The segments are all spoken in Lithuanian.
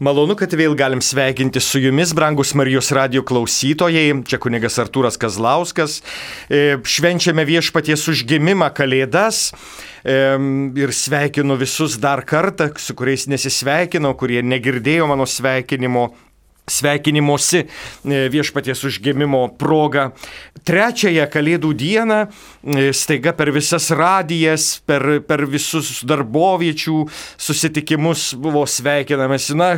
Malonu, kad vėl galim sveikinti su jumis, brangus Marijos radio klausytojai. Čia kunigas Artūras Kazlauskas. E, švenčiame viešpaties užgimimą Kalėdas. E, ir sveikinu visus dar kartą, su kuriais nesisveikinau, kurie negirdėjo mano sveikinimo sveikinimuose viešpaties užgimimo proga. Trečiąją Kalėdų dieną e, staiga per visas radijas, per, per visus darboviečių susitikimus buvo sveikinamas. Na,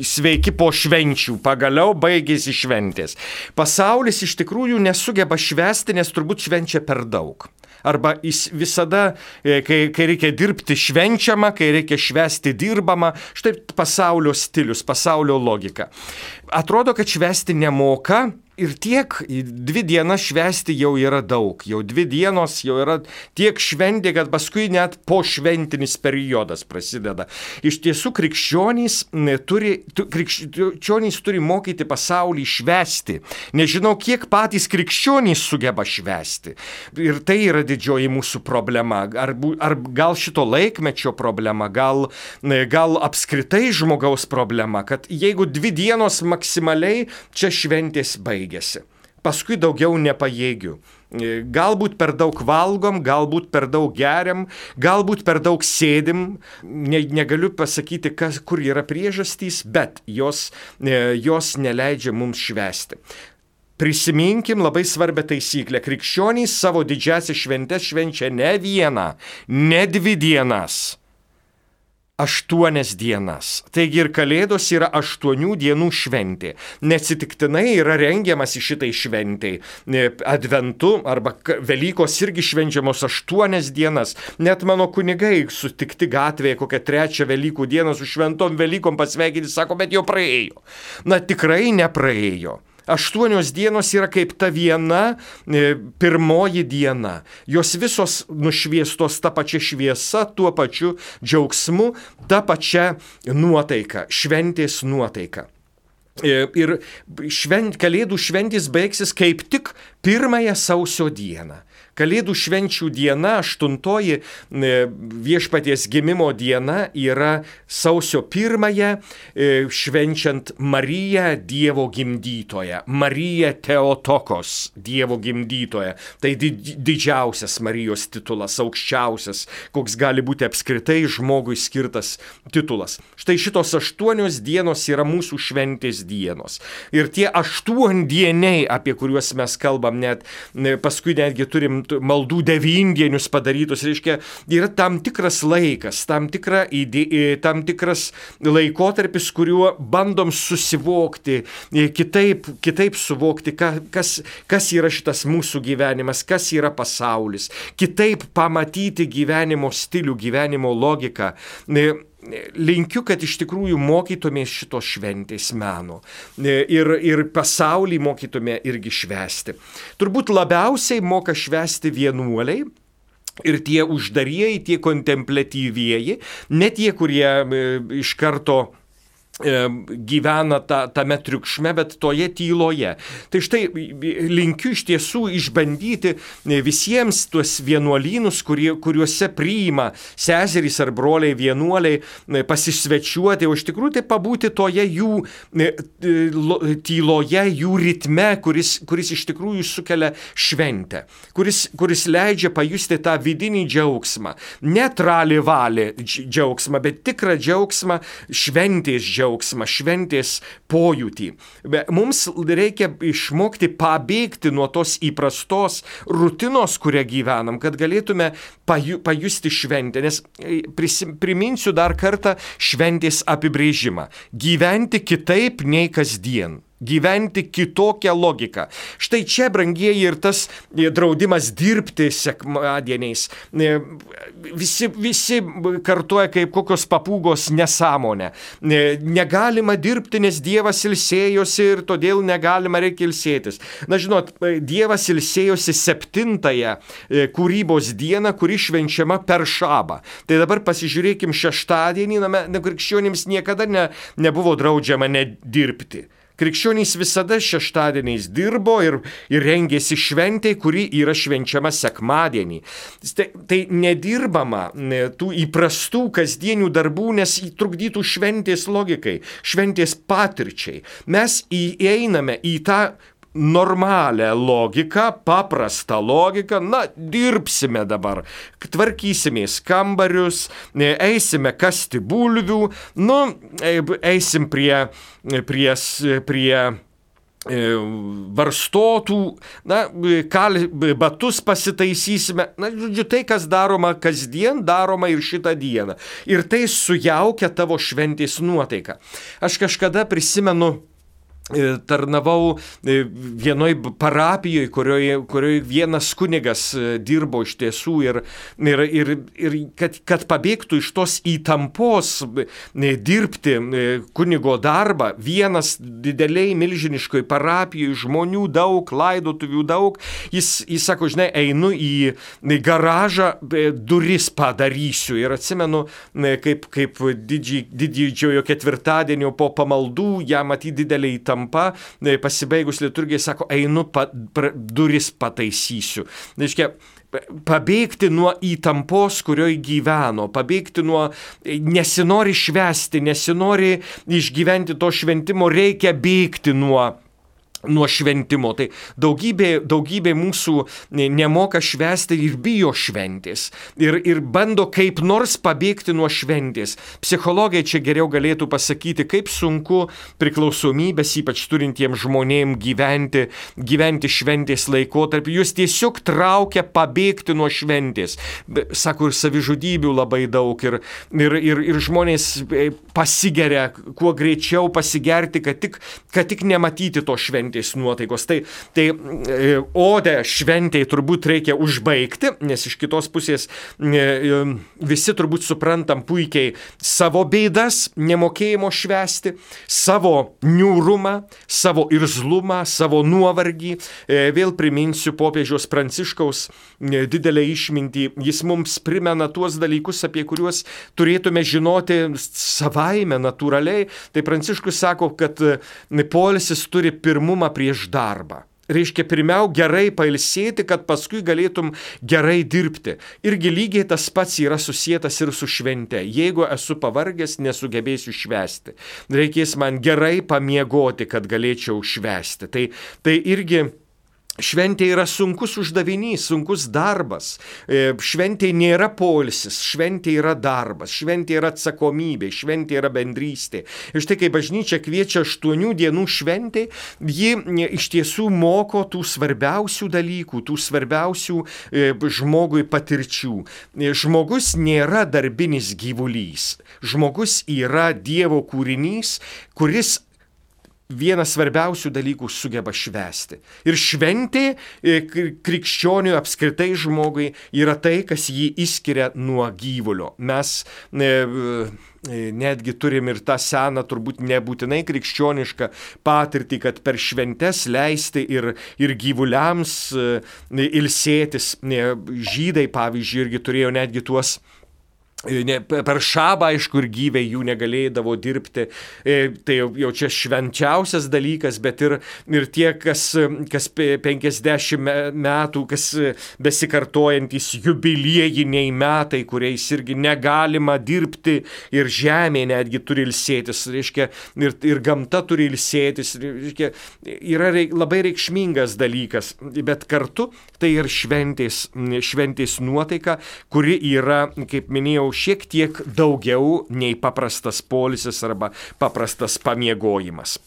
sveiki po švenčių, pagaliau baigėsi šventės. Pasaulis iš tikrųjų nesugeba švesti, nes turbūt švenčia per daug. Arba jis visada, e, kai, kai reikia dirbti švenčiama, kai reikia švesti dirbama, štai pasaulio stilius, pasaulio logika. Atrodo, kad švesti nemoka, ir tiek, dvi dienas švesti jau yra daug, jau dvi dienos jau yra tiek šventė, kad paskui net po šventinis periodas prasideda. Iš tiesų krikščionys turi, krikščionys turi mokyti pasaulį švesti. Nežinau, kiek patys krikščionys sugeba švesti. Ir tai yra didžioji mūsų problema. Ar, ar gal šito laikmečio problema, gal, gal apskritai žmogaus problema, kad jeigu dvi dienos maksimaliai čia šventės baigia baigėsi. Paskui daugiau nepajėgiu. E, galbūt per daug valgom, galbūt per daug geriam, galbūt per daug sėdim. Ne, negaliu pasakyti, kas, kur yra priežastys, bet jos, e, jos neleidžia mums švesti. Prisiminkim labai svarbią taisyklę. Krikščionys savo didžiasias šventes švenčia ne vieną, ne dvi dienas aštuonias dienas. Taigi ir Kalėdos yra aštuonių dienų šventė. Neatsitiktinai yra rengiamas į šitai šventai. Adventu arba Velykos irgi švenčiamos aštuonias dienas. Net mano kunigai sutikti gatvėje kokią trečią Velykų dieną su šventom Velykom pasveikinti, sako, bet jau praėjo. Na tikrai nepraėjo. Aštuonios dienos yra kaip ta viena e, pirmoji diena. Jos visos nušviestos tą pačią šviesą, tuo pačiu džiaugsmu, tą pačią nuotaiką, šventės nuotaiką. E, ir švent, kalėdų šventės baigsis kaip tik pirmąją sausio dieną. Kalėdų švenčių diena, aštuntoji e, viešpaties gimimo diena yra sausio pirmąją e, švenčiant Mariją Dievo gimdytoją, Mariją Teotokos Dievo gimdytoją. Tai didžiausias Marijos titulas, aukščiausias, koks gali būti apskritai žmogui skirtas titulas. Štai šitos aštuonios dienos yra mūsų šventės dienos. Ir tie aštuondieniai, apie kuriuos mes kalbam, net paskui netgi turim maldų devindienius padarytus, reiškia, yra tam tikras laikas, tam, tikra įdė, tam tikras laikotarpis, kuriuo bandom susivokti, kitaip, kitaip suvokti, kas, kas yra šitas mūsų gyvenimas, kas yra pasaulis, kitaip pamatyti gyvenimo stilių, gyvenimo logiką linkiu, kad iš tikrųjų mokytumės šitos šventės meno ir, ir pasaulį mokytume irgi švesti. Turbūt labiausiai moka švesti vienuoliai. Ir tie uždarieji, tie kontemplatyvieji, ne tie, kurie iš karto gyvena ta, tame triukšme, bet toje tyloje. Tai štai linkiu iš tiesų išbandyti visiems tuos vienuolynus, kurie, kuriuose priima seserys ar broliai vienuoliai pasisvečiuoti, o iš tikrųjų tai pabūti toje jų tyloje, jų ritme, kuris, kuris iš tikrųjų sukelia šventę, kuris, kuris leidžia pajusti tą vidinį džiaugsmą. Ne trali valį džiaugsmą, bet tikrą džiaugsmą, šventės džiaugsmą džiaugsmą, šventės pojūtį. Mums reikia išmokti pabėgti nuo tos įprastos rutinos, kurią gyvenam, kad galėtume paju, pajusti šventę. Nes e, prisim, priminsiu dar kartą šventės apibrėžimą. Gyventi kitaip nei kasdien gyventi kitokią logiką. Štai čia, brangieji, ir tas e, draudimas dirbti sekmadieniais. E, visi, visi kartuoja kaip kokios papūgos nesąmonę. E, negalima dirbti, nes Dievas ilsėjosi ir todėl negalima reikia ilsėtis. Na žinot, Dievas ilsėjosi septintąją kūrybos dieną, kuri švenčiama per šabą. Tai dabar pasižiūrėkim šeštadienį, na, krikščionims niekada ne, nebuvo draudžiama nedirbti. Krikščionys visada šeštadieniais dirbo ir, ir rengėsi šventai, kuri yra švenčiama sekmadienį. Tai, tai nedirbama tų įprastų kasdienių darbų, nes įtrukdytų šventės logikai, šventės patirčiai. Mes įeiname į tą normalią logiką, paprastą logiką, na, dirbsime dabar, tvarkysimės kambarius, eisime kasti bulvių, nu, eisim prie, prie, prie e, varstotų, na, kal, batus pasitaisysime, na, žodžiu, tai, kas daroma kasdien, daroma ir šitą dieną. Ir tai sujaukia tavo šventės nuotaiką. Aš kažkada prisimenu, E, tarnavau e, vienoj parapijoje, kurioje, kurioje vienas kunigas e, dirbo iš tiesų ir, ir, ir, ir kad, kad pabėgtų iš tos įtampos dirbti kunigo darbą, vienas dideliai milžiniškoj parapijoje, žmonių daug, laidotuvių daug, jis, jis sako, žinai, einu į garažą, duris padarysiu. Ir atsimenu, kaip, kaip didžiojo ketvirtadienio po pamaldų, ją matyti didelį įtampą tampa, e, pasibaigus liturgijai sako, einu, pa, pra, duris pataisysiu. Reiškia, pabėgti nuo įtampos, kurioje gyveno, pabėgti nuo, e, nesinori švesti, nesinori išgyventi to šventimo, reikia bėgti nuo nuo šventimo. Tai daugybė, daugybė mūsų nemoka švesti ir bijo šventės. Ir, ir bando kaip nors pabėgti nuo šventės. Psichologai čia geriau galėtų pasakyti, kaip sunku priklausomybės, ypač turintiems žmonėms gyventi, gyventi šventės laikotarpį. Jūs tiesiog traukia pabėgti nuo šventės. Sako, ir savižudybių labai daug. Ir, ir, ir, ir žmonės e, pasigeria, kuo greičiau pasigerti, kad tik, kad tik nematyti to šventės šventės nuotaikos. Tai, tai e, odę šventėj turbūt reikia užbaigti, nes iš kitos pusės e, e, visi turbūt suprantam puikiai savo bėdas, nemokėjimo švesti, savo niūrumą, savo irzlumą, savo nuovargį. Vėl priminsiu popiežiaus pranciškaus didelę išmintį. Jis mums primena tuos dalykus, apie kuriuos turėtume žinoti savaime, natūraliai. Tai pranciškus sako, kad polisis turi pirmumą buvimą prieš darbą. Reiškia, pirmiau gerai pailsėti, kad paskui galėtum gerai dirbti. Irgi lygiai tas pats yra susijęs ir su švente. Jeigu esu pavargęs, nesugebėsiu švesti. Reikės man gerai pamiegoti, kad galėčiau švesti. Tai, tai irgi Šventė yra sunkus uždavinys, sunkus darbas. E, šventė nėra polisis, šventė yra darbas, šventė yra atsakomybė, šventė yra bendrystė. Ir štai kai bažnyčia kviečia aštuonių dienų šventė, ji iš tiesų moko tų svarbiausių dalykų, tų svarbiausių e, žmogui patirčių. E, žmogus nėra darbinis gyvulys. Žmogus yra Dievo kūrinys, kuris vienas svarbiausių dalykų sugeba švesti. Ir šventė e, krikščionių apskritai žmogui yra tai, kas jį išskiria nuo gyvulio. Mes e, e, netgi turim ir tą seną, turbūt nebūtinai krikščionišką patirtį, kad per šventes leisti ir, ir gyvuliams ilsėtis. Žydai, pavyzdžiui, irgi turėjo netgi tuos E, ne, per šabą, aišku, ir gyviai jų negalėdavo dirbti. E, tai jau, jau čia švenčiausias dalykas, bet ir, ir tie, kas, kas 50 metų, kas besikartojantis jubiliejiniai metai, kuriais irgi negalima dirbti ir žemė netgi turi ilsėtis, reiškia, ir, ir gamta turi ilsėtis, reiškia, yra reik, labai reikšmingas dalykas, bet kartu tai ir šventės, šventės nuotaika, kuri yra, kaip minėjau, šiek tiek daugiau nei paprastas polisis arba paprastas pamiegojimas.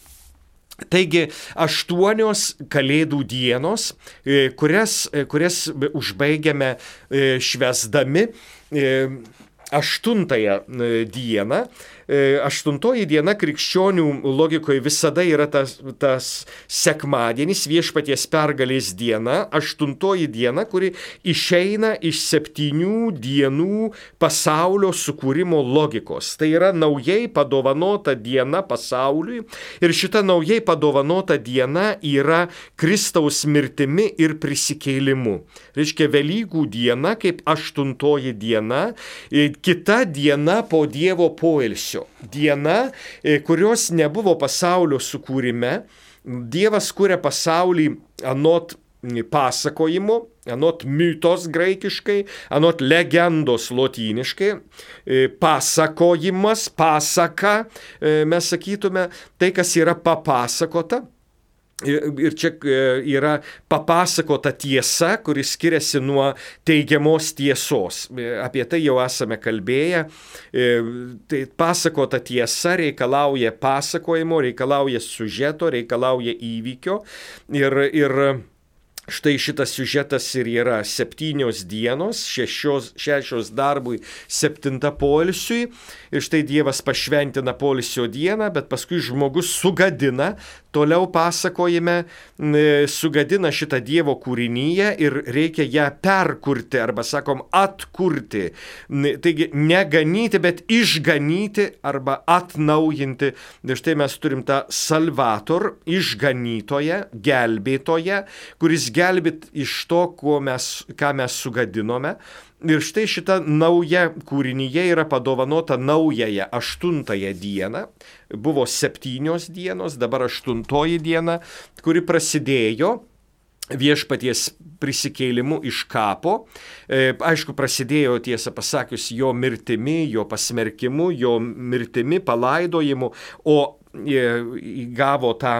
Taigi aštuonios kalėdų dienos, e, kurias, e, kurias užbaigiame e, švesdami aštuntąją dieną E, aštuntoji diena krikščionių logikoje visada yra tas, tas sekmadienis, viešpaties pergalės diena, aštuntoji diena, kuri išeina iš septynių dienų pasaulio sukūrimo logikos. Tai yra naujai padovanota diena pasauliui ir šita naujai padovanota diena yra Kristaus mirtimi ir prisikėlimu. Reiškia Velykų diena kaip aštuntoji diena, e, kita diena po Dievo poilsio diena, e, kurios nebuvo pasaulio sukūrime. Dievas kūrė pasaulį anot pasakojimo, anot mytos graikiškai, anot legendos lotyniškai, e, pasakojimas, pasaka, e, mes sakytume, tai, kas yra papasakota. Ir čia e, yra papasakota tiesa, kuris skiriasi nuo teigiamos tiesos. E, apie tai jau esame kalbėję. E, tai pasakota tiesa reikalauja pasakojimo, reikalauja sužeto, reikalauja įvykio. Ir, ir Štai šitas siužetas ir yra septynios dienos, šešios, šešios darbui, septinta polisiui. Ir štai Dievas pašventina polisio dieną, bet paskui žmogus sugadina, toliau pasakojime, sugadina šitą Dievo kūrinyje ir reikia ją perkurti arba, sakom, atkurti. Taigi neganyti, bet išganyti arba atnaujinti. Ir štai mes turim tą salvator, išganytoją, gelbėtoją, kuris išgelbėt iš to, mes, ką mes sugadinome. Ir štai šita nauja kūrinyje yra padovanota naująją aštuntąją dieną. Buvo septynios dienos, dabar aštuntoji diena, kuri prasidėjo viešpaties prisikėlimu iš kapo. E, aišku, prasidėjo tiesą pasakius jo mirtimi, jo pasmerkimu, jo mirtimi, palaidojimu, o įgavo tą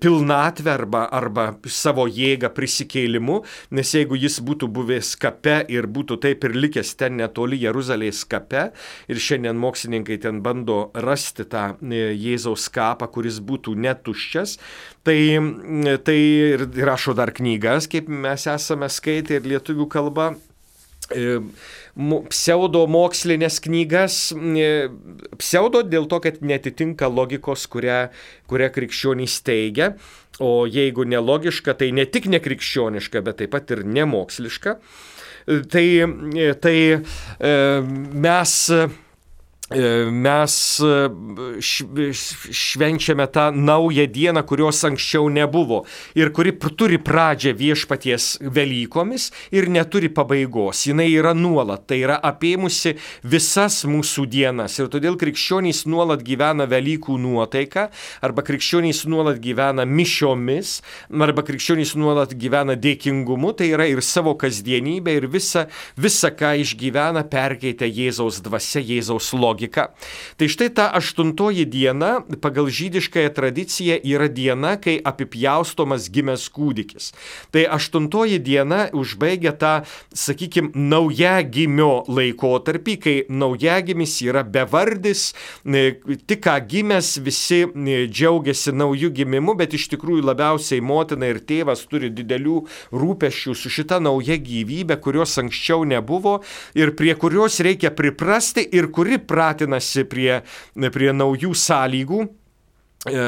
pilnatvę arba, arba savo jėgą prisikėlimu, nes jeigu jis būtų buvęs kape ir būtų taip ir likęs ten netoli Jeruzalės kape, ir šiandien mokslininkai ten bando rasti tą e, Jėzaus kapą, kuris būtų netuščias, tai, tai ir rašo dar knygas, kaip mes esame skaitę ir lietuvių kalba. E, pseudo mokslinės knygas, pseudo dėl to, kad netitinka logikos, kurią, kurią krikščionys teigia, o jeigu nelogiška, tai ne tik nekrikščioniška, bet taip pat ir nemoksliška. Tai, tai e, mes E, mes e, švenčiame tą naują dieną, kurios anksčiau nebuvo ir kuri turi pradžią viešpaties Velykomis ir neturi pabaigos. Jis yra nuolat, tai yra apėmusi visas mūsų dienas ir todėl krikščionys nuolat gyvena Velykų nuotaiką arba krikščionys nuolat gyvena mišiomis arba krikščionys nuolat gyvena dėkingumu, tai yra ir savo kasdienybę ir visą, visą ką išgyvena, perkeitė Jėzaus dvasia, Jėzaus logika logika. Tai štai ta aštuntoji diena pagal žydiškąją tradiciją yra diena, kai apipjaustomas gimęs kūdikis. Tai aštuntoji diena užbaigia tą, sakykime, naujagimio laikotarpį, kai naujagimis yra bevardis, tik ką gimęs, visi džiaugiasi naujų gimimu, bet iš tikrųjų labiausiai motina ir tėvas turi didelių rūpešių su šita nauja gyvybė, kurios anksčiau nebuvo ir prie kurios reikia priprasti ir kuri pradeda pratinasi prie, prie naujų sąlygų. E,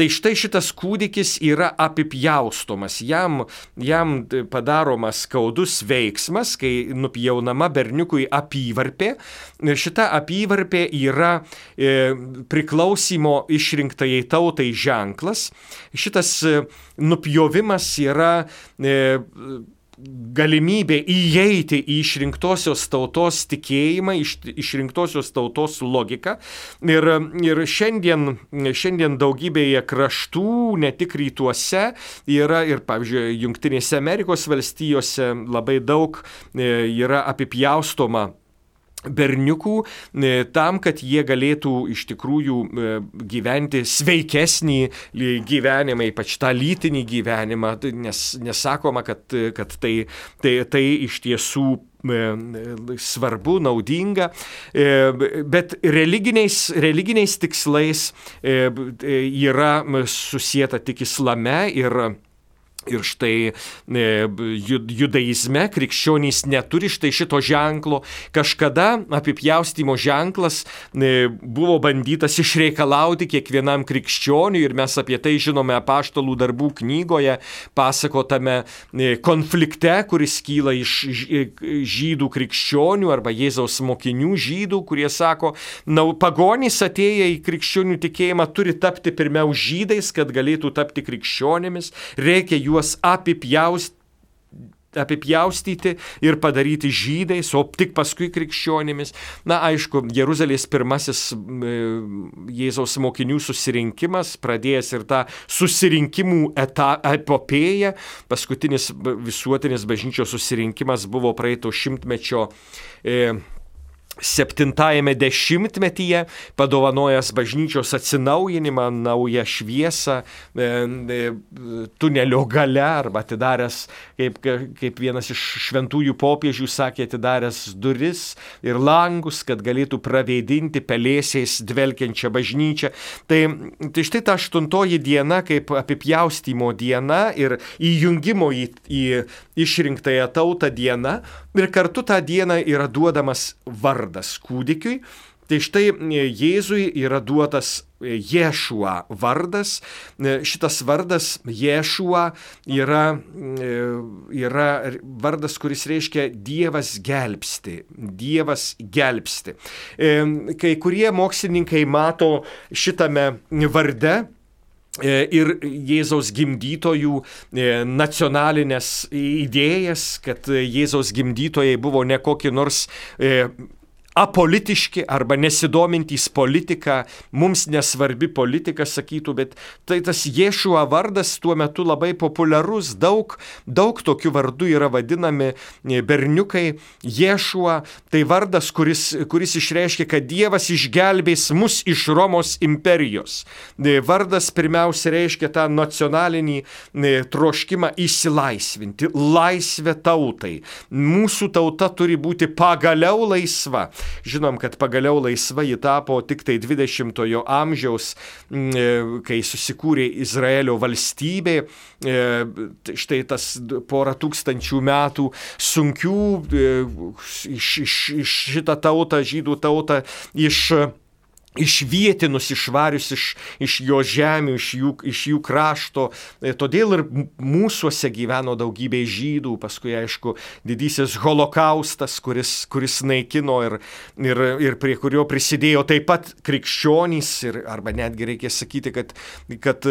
tai štai šitas kūdikis yra apipjaustomas, jam, jam padaromas skaudus veiksmas, kai nupjaunama berniukui apyvarpė. Šita apyvarpė yra e, priklausimo išrinktajai tautai ženklas. Šitas e, nupjovimas yra e, galimybė įeiti į išrinktosios tautos tikėjimą, iš, išrinktosios tautos logiką. Ir, ir šiandien, šiandien daugybėje kraštų, ne tik rytuose, yra ir, pavyzdžiui, Junktinėse Amerikos valstijose labai daug e, yra apipjaustoma berniukų e, tam, kad jie galėtų iš tikrųjų e, gyventi sveikesnį gyvenimą, ypač tą lytinį gyvenimą, nes nesakoma, kad, kad tai, tai, tai iš tiesų e, svarbu, naudinga, bet religiniais, religiniais tikslais yra susijęta tik islame ir Ir štai e, judaizme krikščionys neturi štai šito ženklo. Kažkada apipjaustimo ženklas e, buvo bandytas išreikalauti kiekvienam krikščioniui ir mes apie tai žinome apaštalų darbų knygoje, pasakotame e, konflikte, kuris kyla iš žydų krikščionių arba Jėzaus mokinių žydų, kurie sako, na, pagonys atėję į krikščionių tikėjimą turi tapti pirmiau žydais, kad galėtų tapti krikščionėmis. Reikia jų juos apipjaust, apipjaustyti ir padaryti žydais, o tik paskui krikščionimis. Na, aišku, Jeruzalės pirmasis Jėzaus mokinių susirinkimas, pradėjęs ir tą susirinkimų epopėją, paskutinis visuotinis bažnyčios susirinkimas buvo praeito šimtmečio e, septintajame dešimtmetyje, padovanojęs bažnyčios atsinaujinimą, naują šviesą, e, e, tunelio gale arba atidaręs, kaip, kaip vienas iš šventųjų popiežių sakė, atidaręs duris ir langus, kad galėtų praveidinti pelėsiais dvelkiančią bažnyčią. Tai, tai štai ta aštuntoji diena kaip apipjaustymo diena ir įjungimo į, į išrinktąją tautą diena ir kartu tą dieną yra duodamas vardas vardas kūdikiui. Tai štai e, Jėzui yra duotas e, Ješua vardas. E, šitas vardas Ješua yra, yra vardas, kuris reiškia Dievas gelbsti. Dievas gelbsti. Kai kurie mokslininkai mato šitame varde ir Jėzaus gimdytojų nacionalinės idėjas, kad Jėzaus gimdytojai buvo ne kokie nors apolitiški arba nesidomintys politika, mums nesvarbi politika, sakytų, bet tai tas Ješua vardas tuo metu labai populiarus, daug, daug tokių vardų yra vadinami e, berniukai. Ješua tai vardas, kuris, kuris išreiškia, kad Dievas išgelbės mus iš Romos imperijos. E, vardas pirmiausia reiškia tą nacionalinį e, troškimą išsilaisvinti, laisvę tautai. Mūsų tauta turi būti pagaliau laisva. Žinom, kad pagaliau laisva ji tapo tik tai 20-ojo amžiaus, e, kai susikūrė Izraelio valstybė. E, štai tas porą tūkstančių metų sunkių e, iš, iš, iš šitą tautą, žydų tautą, iš išvietinus, išvarius iš, iš jo žemių, iš jų, iš jų krašto. E, todėl ir mūsųse gyveno daugybė žydų, paskui aišku, didysis holokaustas, kuris, kuris naikino ir, ir, ir prie kurio prisidėjo taip pat krikščionys, ir, arba netgi reikia sakyti, kad, kad,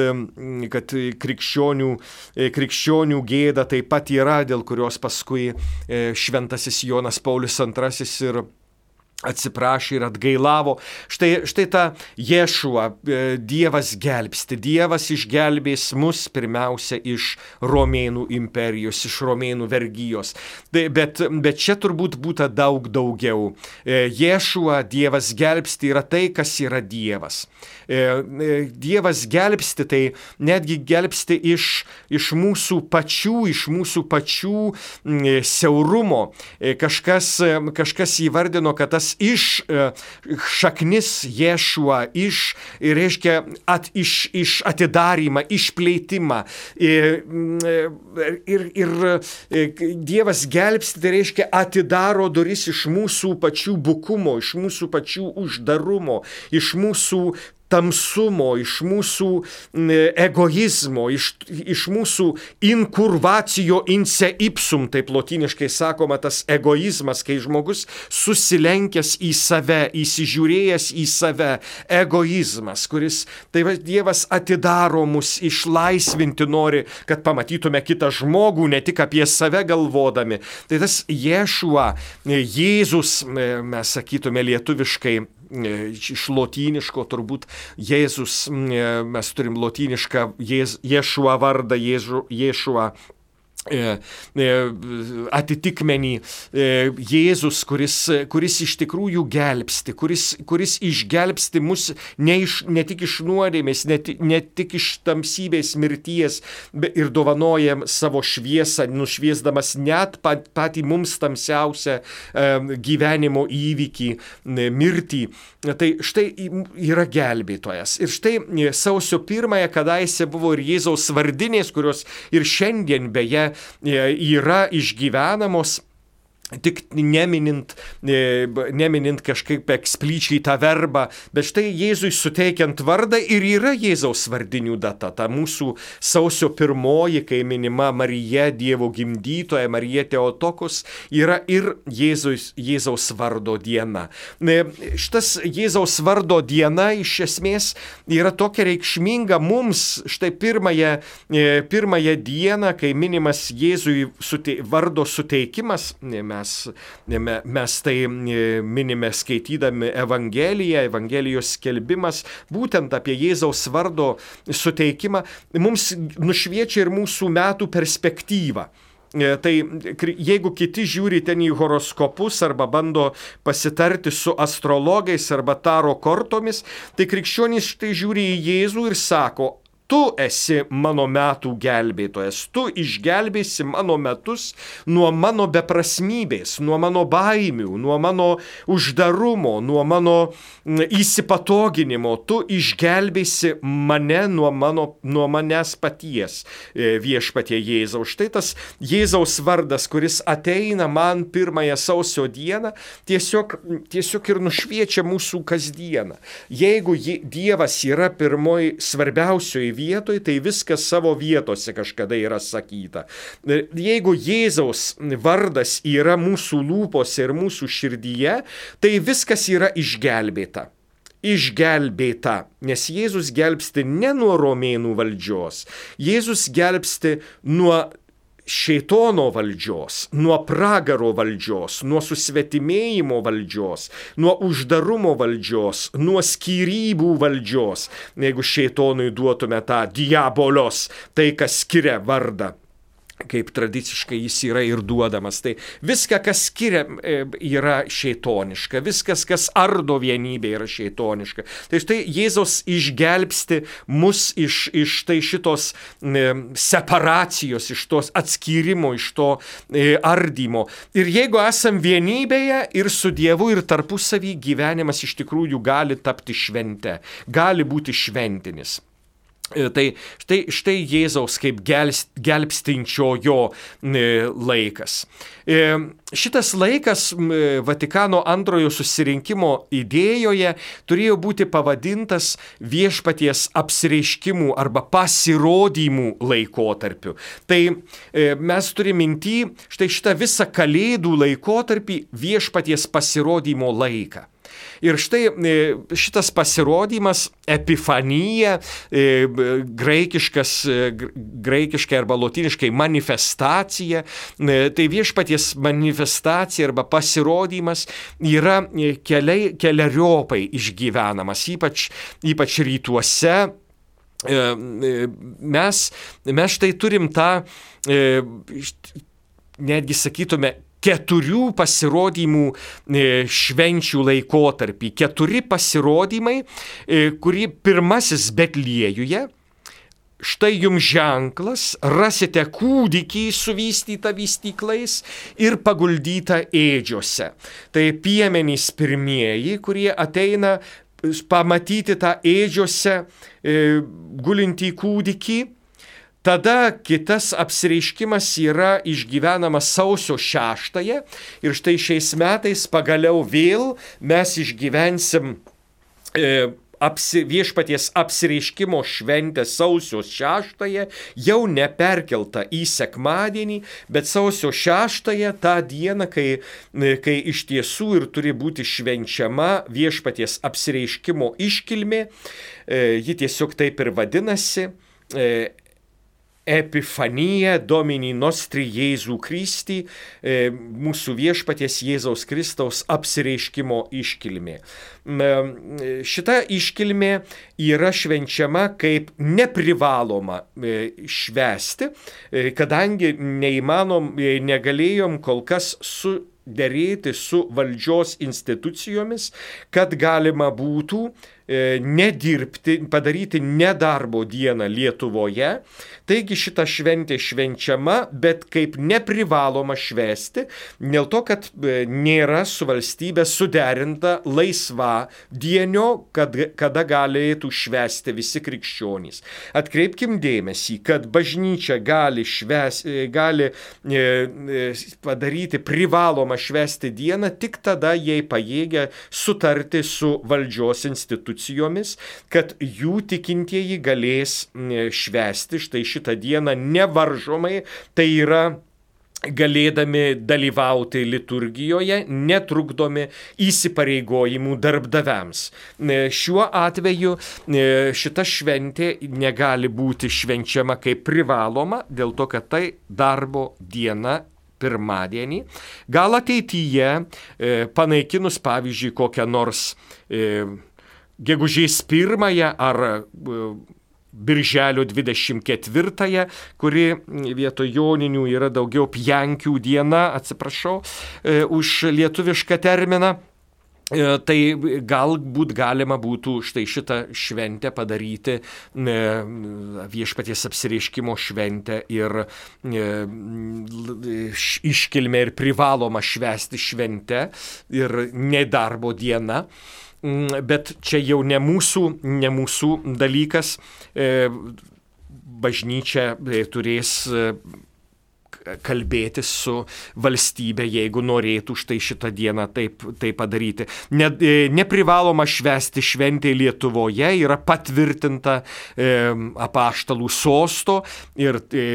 kad krikščionių, e, krikščionių gėda taip pat yra, dėl kurios paskui e, šventasis Jonas Paulius II ir atsiprašė ir atgailavo. Štai, štai ta Ješua, e, Dievas gelbsti, Dievas išgelbės mus pirmiausia iš Romėnų imperijos, iš Romėnų vergyjos. Tai, bet, bet čia turbūt būtų daug daugiau. E, Ješua, Dievas gelbsti yra tai, kas yra Dievas. E, Dievas gelbsti, tai netgi gelbsti iš, iš mūsų pačių, iš mūsų pačių siaurumo. Kažkas, kažkas įvardino, kad tas iš e, šaknis Ješua, iš, reiškia, at, iš, iš atidarimą, išplėtimą. Ir, ir, ir Dievas gelbsti, tai reiškia, atidaro duris iš mūsų pačių bukumo, iš mūsų pačių uždarumo, iš mūsų tamsumo, iš mūsų egoizmo, iš, iš mūsų inkurvacijo inse ipsum, taip lotiniškai sakoma, tas egoizmas, kai žmogus susilenkęs į save, įsižiūrėjęs į save, egoizmas, kuris, tai va, Dievas atidaro mus, išlaisvinti nori, kad pamatytume kitą žmogų, ne tik apie save galvodami. Tai tas Ješua, Jėzus, mes sakytume lietuviškai, iš lotyniško turbūt Jėzus, e, mes turim lotynišką Jėšuą vardą, Jėšuą E, e, atitikmenį e, Jėzus, kuris, kuris iš tikrųjų gelbsti, kuris, kuris išgelbsti mus ne, iš, ne tik iš nuodėmės, ne, ne tik iš tamsybės mirties, ir dovanojam savo šviesą, nušviesdamas net pat, patį mums tamsiausią gyvenimo įvykį, mirtį. Tai štai yra gelbėtojas. Ir štai sausio pirmąją kadaise buvo ir Jėzaus vardinės, kurios ir šiandien beje E, yra išgyvenamos tik neminint, e, neminint kažkaip eksplyčiai tą verbą, bet štai Jėzui suteikiant vardą ir yra Jėzaus vardinių data. Ta mūsų sausio pirmoji, kai minima Marija, Dievo gimdytoja, Marija Teotokus, yra ir Jėzus, Jėzaus vardo diena. E, šitas Jėzaus vardo diena iš esmės yra tokia reikšminga mums, štai pirmąją, e, pirmąją dieną, kai minimas Jėzui sute, vardo suteikimas, mes mes, mes tai e, minime skaitydami Evangeliją, Evangelijos skelbimas, būtent apie Jėzaus vardo suteikimą, mums nušviečia ir mūsų metų perspektyvą. E, tai jeigu kiti žiūri ten į horoskopus arba bando pasitarti su astrologais arba taro kortomis, tai krikščionys štai žiūri į Jėzų ir sako, tu esi mano metų gelbėtojas, tu išgelbėsi mano metus nuo mano beprasmybės, nuo mano baimių, nuo mano uždarumo, nuo mano įsipatoginimo, tu išgelbėsi mane nuo, mano, nuo manęs paties e, viešpatie Jėzaus. Štai tas Jėzaus vardas, kuris ateina man pirmąją sausio dieną, tiesiog, tiesiog ir nušviečia mūsų kasdieną. Jeigu Dievas yra pirmoji svarbiausioji vietoj, tai viskas savo vietose kažkada yra sakyta. Jeigu Jėzaus vardas yra mūsų lūpose ir mūsų širdyje, tai viskas yra išgelbėta. Išgelbėta, nes Jėzus gelbsti ne nuo romėnų valdžios, Jėzus gelbsti nuo šeitono valdžios, nuo pragaro valdžios, nuo susvetimėjimo valdžios, nuo uždarumo valdžios, nuo skyrybų valdžios, jeigu šeitonui duotume tą diabolos, tai kas skiria vardą kaip tradiciškai jis yra ir duodamas. Tai viską, kas skiria, e, yra šeitoniška, viskas, kas ardo vienybė, yra šeitoniška. Tai štai Jėzos išgelbsti mus iš, iš tai šitos e, separacijos, iš tos atskyrimo, iš to e, ardymo. Ir jeigu esam vienybėje ir su Dievu, ir tarpusavį, gyvenimas iš tikrųjų gali tapti švente, gali būti šventinis. E, tai štai, štai Jėzaus kaip gelbstinčiojo e, laikas. E, šitas laikas Vatikano antrojo susirinkimo idėjoje turėjo būti pavadintas viešpaties apsireiškimų arba pasirodymų laikotarpiu. Tai mes turime minti štai šitą visą kalėdų laikotarpį viešpaties pasirodymo laiką. Ir štai e, šitas pasirodymas, epifanija, e, graikiškas, e, graikiškai arba lotiniškai manifestacija, tai viešpaties manifestacija arba pasirodymas yra keliai, keliariopai išgyvenamas, ypač, ypač rytuose. Mes, mes štai turim tą, netgi sakytume, keturių pasirodymų e, švenčių laikotarpį. Keturi pasirodymai, e, kurį pirmasis Betliejuje. Štai jums ženklas, rasite kūdikį suvystytą vystyklais ir paguldytą ėdžiose. Tai piemenys pirmieji, kurie ateina pamatyti tą ėdžiose e, gulintį kūdikį Tada kitas apsireiškimas yra išgyvenamas sausio šeštąją ir štai šiais metais pagaliau vėl mes išgyvensim e, apsi, viešpaties apsireiškimo šventę sausio šeštąją, jau neperkelta į sekmadienį, bet sausio šeštąją tą dieną, kai, e, kai iš tiesų ir turi būti švenčiama viešpaties apsireiškimo iškilmė, e, ji tiesiog taip ir vadinasi. E, Epifanija Domini Nostri Jėzų Kristį, e, mūsų viešpaties Jėzaus Kristaus apsireiškimo iškilmė. Šita iškilmė yra švenčiama kaip neprivaloma e, švesti, e, kadangi neįmanom, negalėjom kol kas su dėrėti su valdžios institucijomis, kad galima būtų nedirbti, padaryti nedarbo dieną Lietuvoje. Taigi šita šventė švenčiama, bet kaip neprivaloma švesti, dėl to, kad e, nėra su valstybė suderinta laisva dienio, kad, kada galėtų švesti visi krikščionys. Atkreipkim dėmesį, kad bažnyčia gali, šves, e, gali e, padaryti privalomą švesti dieną tik tada, jei pajėgia sutarti su valdžios institucijomis, kad jų tikintieji galės švesti štai šitą dieną nevaržomai, tai yra galėdami dalyvauti liturgijoje, netrukdomi įsipareigojimų darbdaviams. E, šiuo atveju e, šita šventė negali būti švenčiama kaip privaloma, dėl to, kad tai darbo diena pirmadienį. Gal ateityje, e, panaikinus pavyzdžiui kokią nors gegužės pirmąją ar Birželio 24-ąją, kuri vietoj joninių yra daugiau pjankių diena, atsiprašau e, už lietuvišką terminą. E, tai galbūt galima būtų štai šitą šventę padaryti e, viešpaties apsireiškimo šventę ir iškilmę ir privaloma švesti šventę ir nedarbo diena. Mm, bet čia jau ne mūsų, ne mūsų dalykas. E, bažnyčia e, turės e, kalbėtis su valstybė, jeigu norėtų štai šitą dieną taip, taip padaryti. Ne, neprivaloma švesti šventė Lietuvoje, yra patvirtinta e, apaštalų sosto ir e,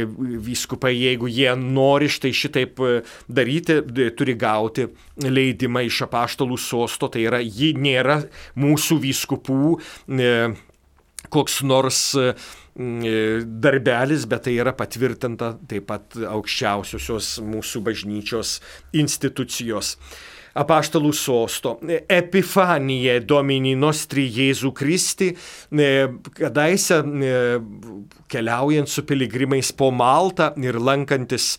vyskupai, jeigu jie nori štai šitaip daryti, turi gauti leidimą iš apaštalų sosto, tai yra, ji nėra mūsų vyskupų e, koks nors e, darbelis, bet tai yra patvirtinta taip pat aukščiausiosios mūsų bažnyčios institucijos apaštalų sosto. Epifanija Domini Nostri Jėzų Kristi, e, kadaise keliaujant su piligrimais po Maltą ir lankantis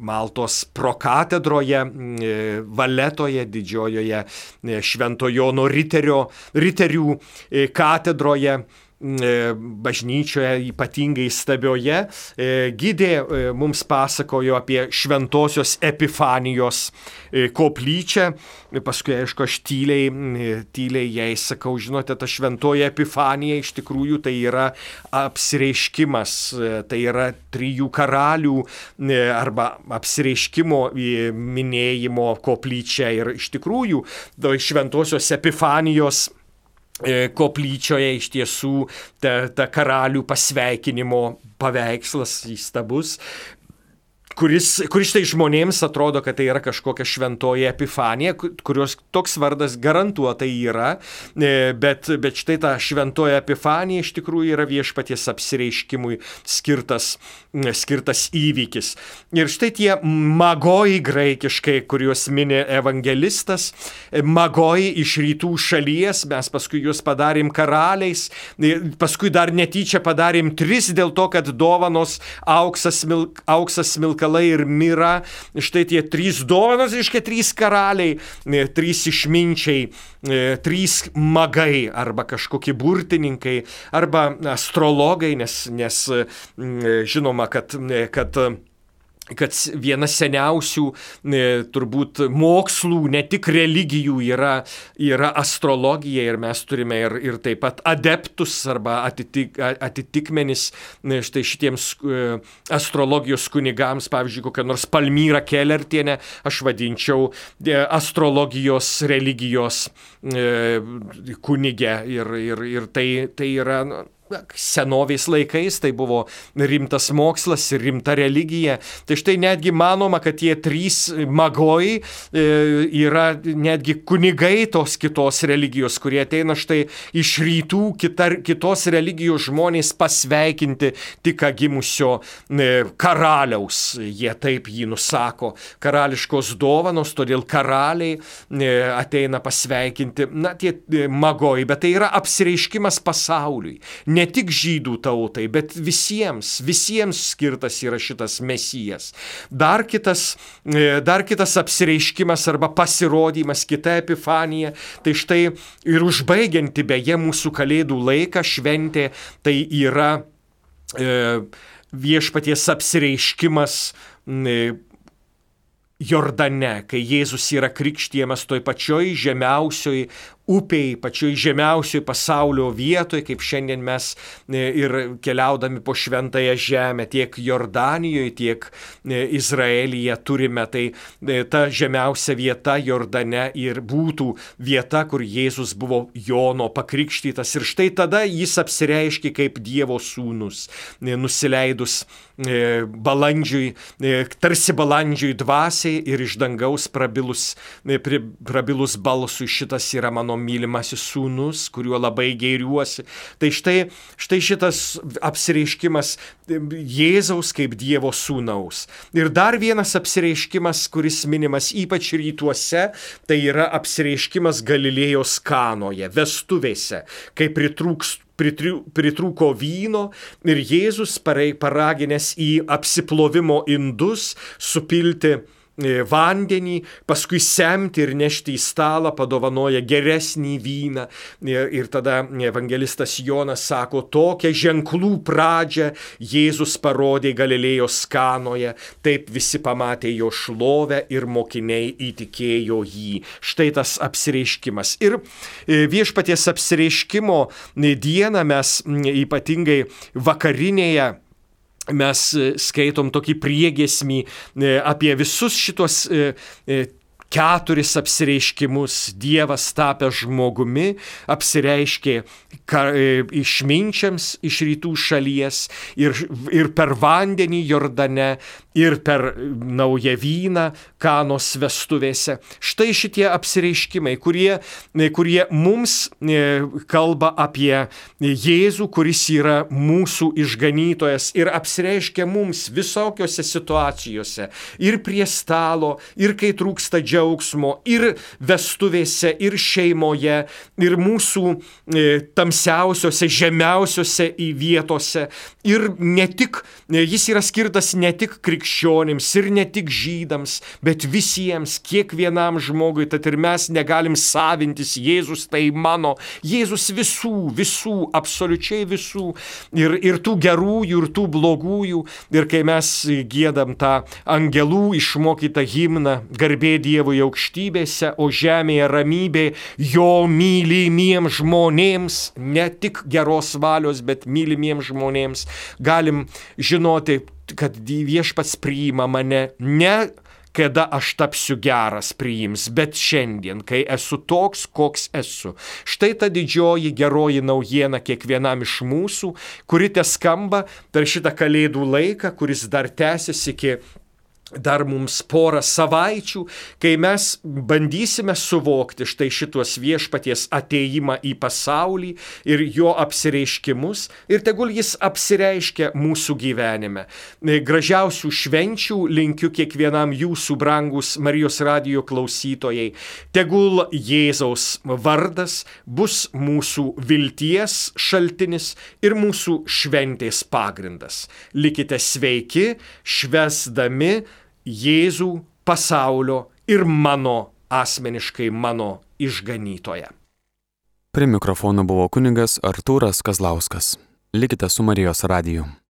Maltos prokatedroje, e, Valetoje, didžiojoje e, Šventojono riterio, riterių e, katedroje bažnyčioje, ypatingai stabioje, gydė mums pasakojo apie šventosios epifanijos koplyčią. Paskui, aišku, aš tyliai, tyliai jai sakau, žinote, ta šventoji epifanija iš tikrųjų tai yra apsireiškimas, tai yra trijų karalių arba apsireiškimo minėjimo koplyčia ir iš tikrųjų šventosios epifanijos E, koplyčioje iš tiesų ta, ta karalių pasveikinimo paveikslas įstabus, kuris, kuris štai žmonėms atrodo, kad tai yra kažkokia šventoji epifanija, kurios toks vardas garantuotai yra, e, bet, bet štai ta šventoji epifanija iš tikrųjų yra viešpaties apsireiškimui skirtas, skirtas įvykis. Ir štai tie magoji graikiškai, kuriuos minė evangelistas, magoji iš rytų šalies, mes paskui juos padarėm karaliais, paskui dar netyčia padarėm tris dėl to, kad dovanos auksas, milk, auksas milkalai reikalai ir mira. Štai tie trys dovanos, reiškia trys karaliai, e, trys išminčiai, e, trys magai arba kažkokie burtininkai arba astrologai, nes, nes e, žinoma, kad, kad kad viena seniausių e, turbūt mokslų, ne tik religijų yra, yra astrologija ir mes turime ir, ir taip pat adeptus arba atitik, atitikmenis e, štai šitiems e, astrologijos kunigams, pavyzdžiui, kokią nors Palmyrą Kellertienę, aš vadinčiau astrologijos religijos kunigę ir, ir, ir tai, tai yra senovės laikais tai buvo rimtas mokslas ir rimta religija. Tai štai netgi manoma, kad tie trys magojai e, yra netgi kunigai tos kitos religijos, kurie ateina štai iš rytų kita, kitos religijos žmonės pasveikinti tik gimusio e, karaliaus. Jie taip jį nusako. Karališkos dovanos, todėl karaliai e, ateina pasveikinti, na, tie magojai, bet tai yra apsireiškimas pasauliui ne tik žydų tautai, bet visiems, visiems skirtas yra šitas mesijas. Dar kitas, e, dar kitas apsireiškimas arba pasirodymas, kita epifanija, tai štai ir užbaigianti beje mūsų kalėdų laiką šventė, tai yra e, viešpaties apsireiškimas e, Jordane, kai Jėzus yra krikštiemas toj pačioj žemiausioj upiai, pačioj žemiausioj pasaulio vietoje, kaip šiandien mes e, ir keliaudami po šventąją žemę, tiek Jordanijoje, tiek e, Izraelyje turime, tai e, ta žemiausia vieta Jordane ir būtų vieta, kur Jėzus buvo Jono pakrikštytas. Ir štai tada jis apsireiškia kaip Dievo sūnus, nusileidus balandžiui, tarsi balandžiui dvasiai ir iš dangaus prabilus, prabilus balsui šitas yra mano mylimasis sūnus, kuriuo labai gėriuosi. Tai štai, štai šitas apsireiškimas Jėzaus kaip Dievo sūnaus. Ir dar vienas apsireiškimas, kuris minimas ypač rytuose, tai yra apsireiškimas Galilėjos kanoje, vestuvėse, kai pritrūks pritrūko vyno ir Jėzus paraginęs į apsiplovimo indus supilti vandenį, paskui semti ir nešti į stalą, padovanoja geresnį vyną. Ir, ir tada evangelistas Jonas sako, tokią ženklų pradžią Jėzus parodė Galilėjos kanoje, taip visi pamatė jo šlovę ir mokiniai įtikėjo jį. Štai tas apsireiškimas. Ir e, viešpaties apsireiškimo dieną mes ypatingai vakarinėje mes e, skaitom tokį priegesmį e, apie visus šitos e, keturis apsireiškimus Dievas tapęs žmogumi apsireiškė išminčiams iš rytų šalies ir, ir per vandenį Jordane ir per naują vyną kanos vestuvėse. Štai šitie apsireiškimai, kurie, kurie mums e, kalba apie Jėzų, kuris yra mūsų išganytojas ir apsireiškia mums visokiose situacijose. Ir prie stalo, ir kai trūksta džiaugsmo, ir vestuvėse, ir šeimoje, ir mūsų e, tamsiausiose, žemiausiose vietose. Ir ne tik, jis yra skirtas ne tik krikščionims ir ne tik žydams, bet visiems, kiekvienam žmogui, tad ir mes negalim savintis Jėzus tai mano, Jėzus visų, visų, absoliučiai visų, ir, ir tų gerųjų, ir tų blogųjų, ir kai mes gėdam tą angelų išmokytą himną, garbė Dievui aukštybėse, o žemėje ramybė jo mylimiems žmonėms, ne tik geros valios, bet mylimiems žmonėms, galim žinoti, kad viešpats priima mane ne kada aš tapsiu geras priims, bet šiandien, kai esu toks, koks esu. Štai ta didžioji geroji naujiena kiekvienam iš mūsų, kuri te skamba per šitą kalėdų laiką, kuris dar tęsiasi iki dar mums porą savaičių, kai mes bandysime suvokti štai šitos viešpaties ateimą į pasaulį ir jo apsireiškimus ir tegul jis apsireiškia mūsų gyvenime. Gražiausių švenčių linkiu kiekvienam jūsų brangus Marijos radio klausytojai. Tegul Jėzaus vardas bus mūsų vilties šaltinis ir mūsų šventės pagrindas. Likite sveiki, švesdami Jėzų pasaulio ir mano asmeniškai mano išganytoje. Prie mikrofono buvo kuningas Artūras Kazlauskas. Likite su Marijos radiju.